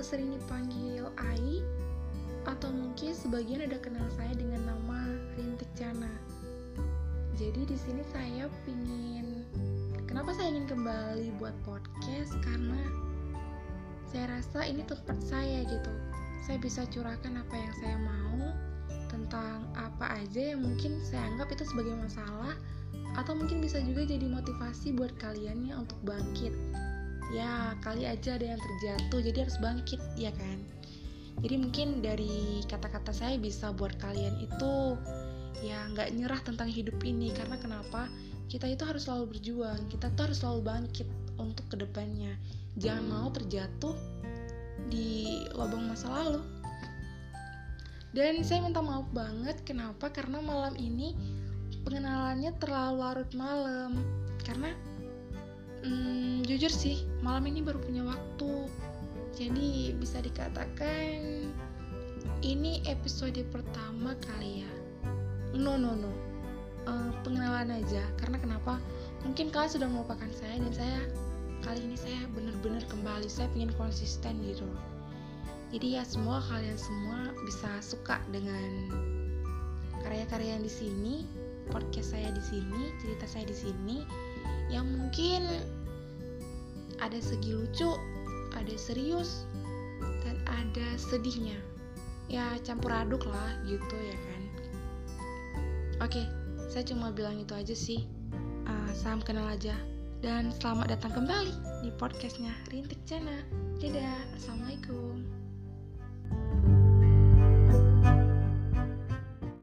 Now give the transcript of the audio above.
sering dipanggil Ai atau mungkin sebagian ada kenal saya dengan nama Rintik Cana. Jadi di sini saya pingin kenapa saya ingin kembali buat podcast karena saya rasa ini tempat saya gitu. Saya bisa curahkan apa yang saya mau tentang apa aja yang mungkin saya anggap itu sebagai masalah atau mungkin bisa juga jadi motivasi buat kalian ya untuk bangkit ya kali aja ada yang terjatuh jadi harus bangkit ya kan? Jadi mungkin dari kata-kata saya bisa buat kalian itu ya nggak nyerah tentang hidup ini. Karena kenapa? Kita itu harus selalu berjuang kita tuh harus selalu bangkit untuk ke depannya. Jangan mau terjatuh di lubang masa lalu. Dan saya minta maaf banget kenapa? Karena malam ini pengenalannya terlalu larut malam. Karena hmm, jujur sih malam ini baru punya waktu. Jadi bisa dikatakan ini episode pertama kali ya. No no no. Uh, pengenalan aja. Karena kenapa? Mungkin kalian sudah melupakan saya dan saya kali ini saya benar-benar kembali. Saya ingin konsisten gitu. Jadi ya semua kalian semua bisa suka dengan karya-karya yang di sini podcast saya di sini cerita saya di sini yang mungkin ada segi lucu, ada serius, dan ada sedihnya. Ya campur aduk lah gitu ya kan. Oke, saya cuma bilang itu aja sih. Uh, salam kenal aja. Dan selamat datang kembali di podcastnya Rintik Cana. Dadah, Assalamualaikum.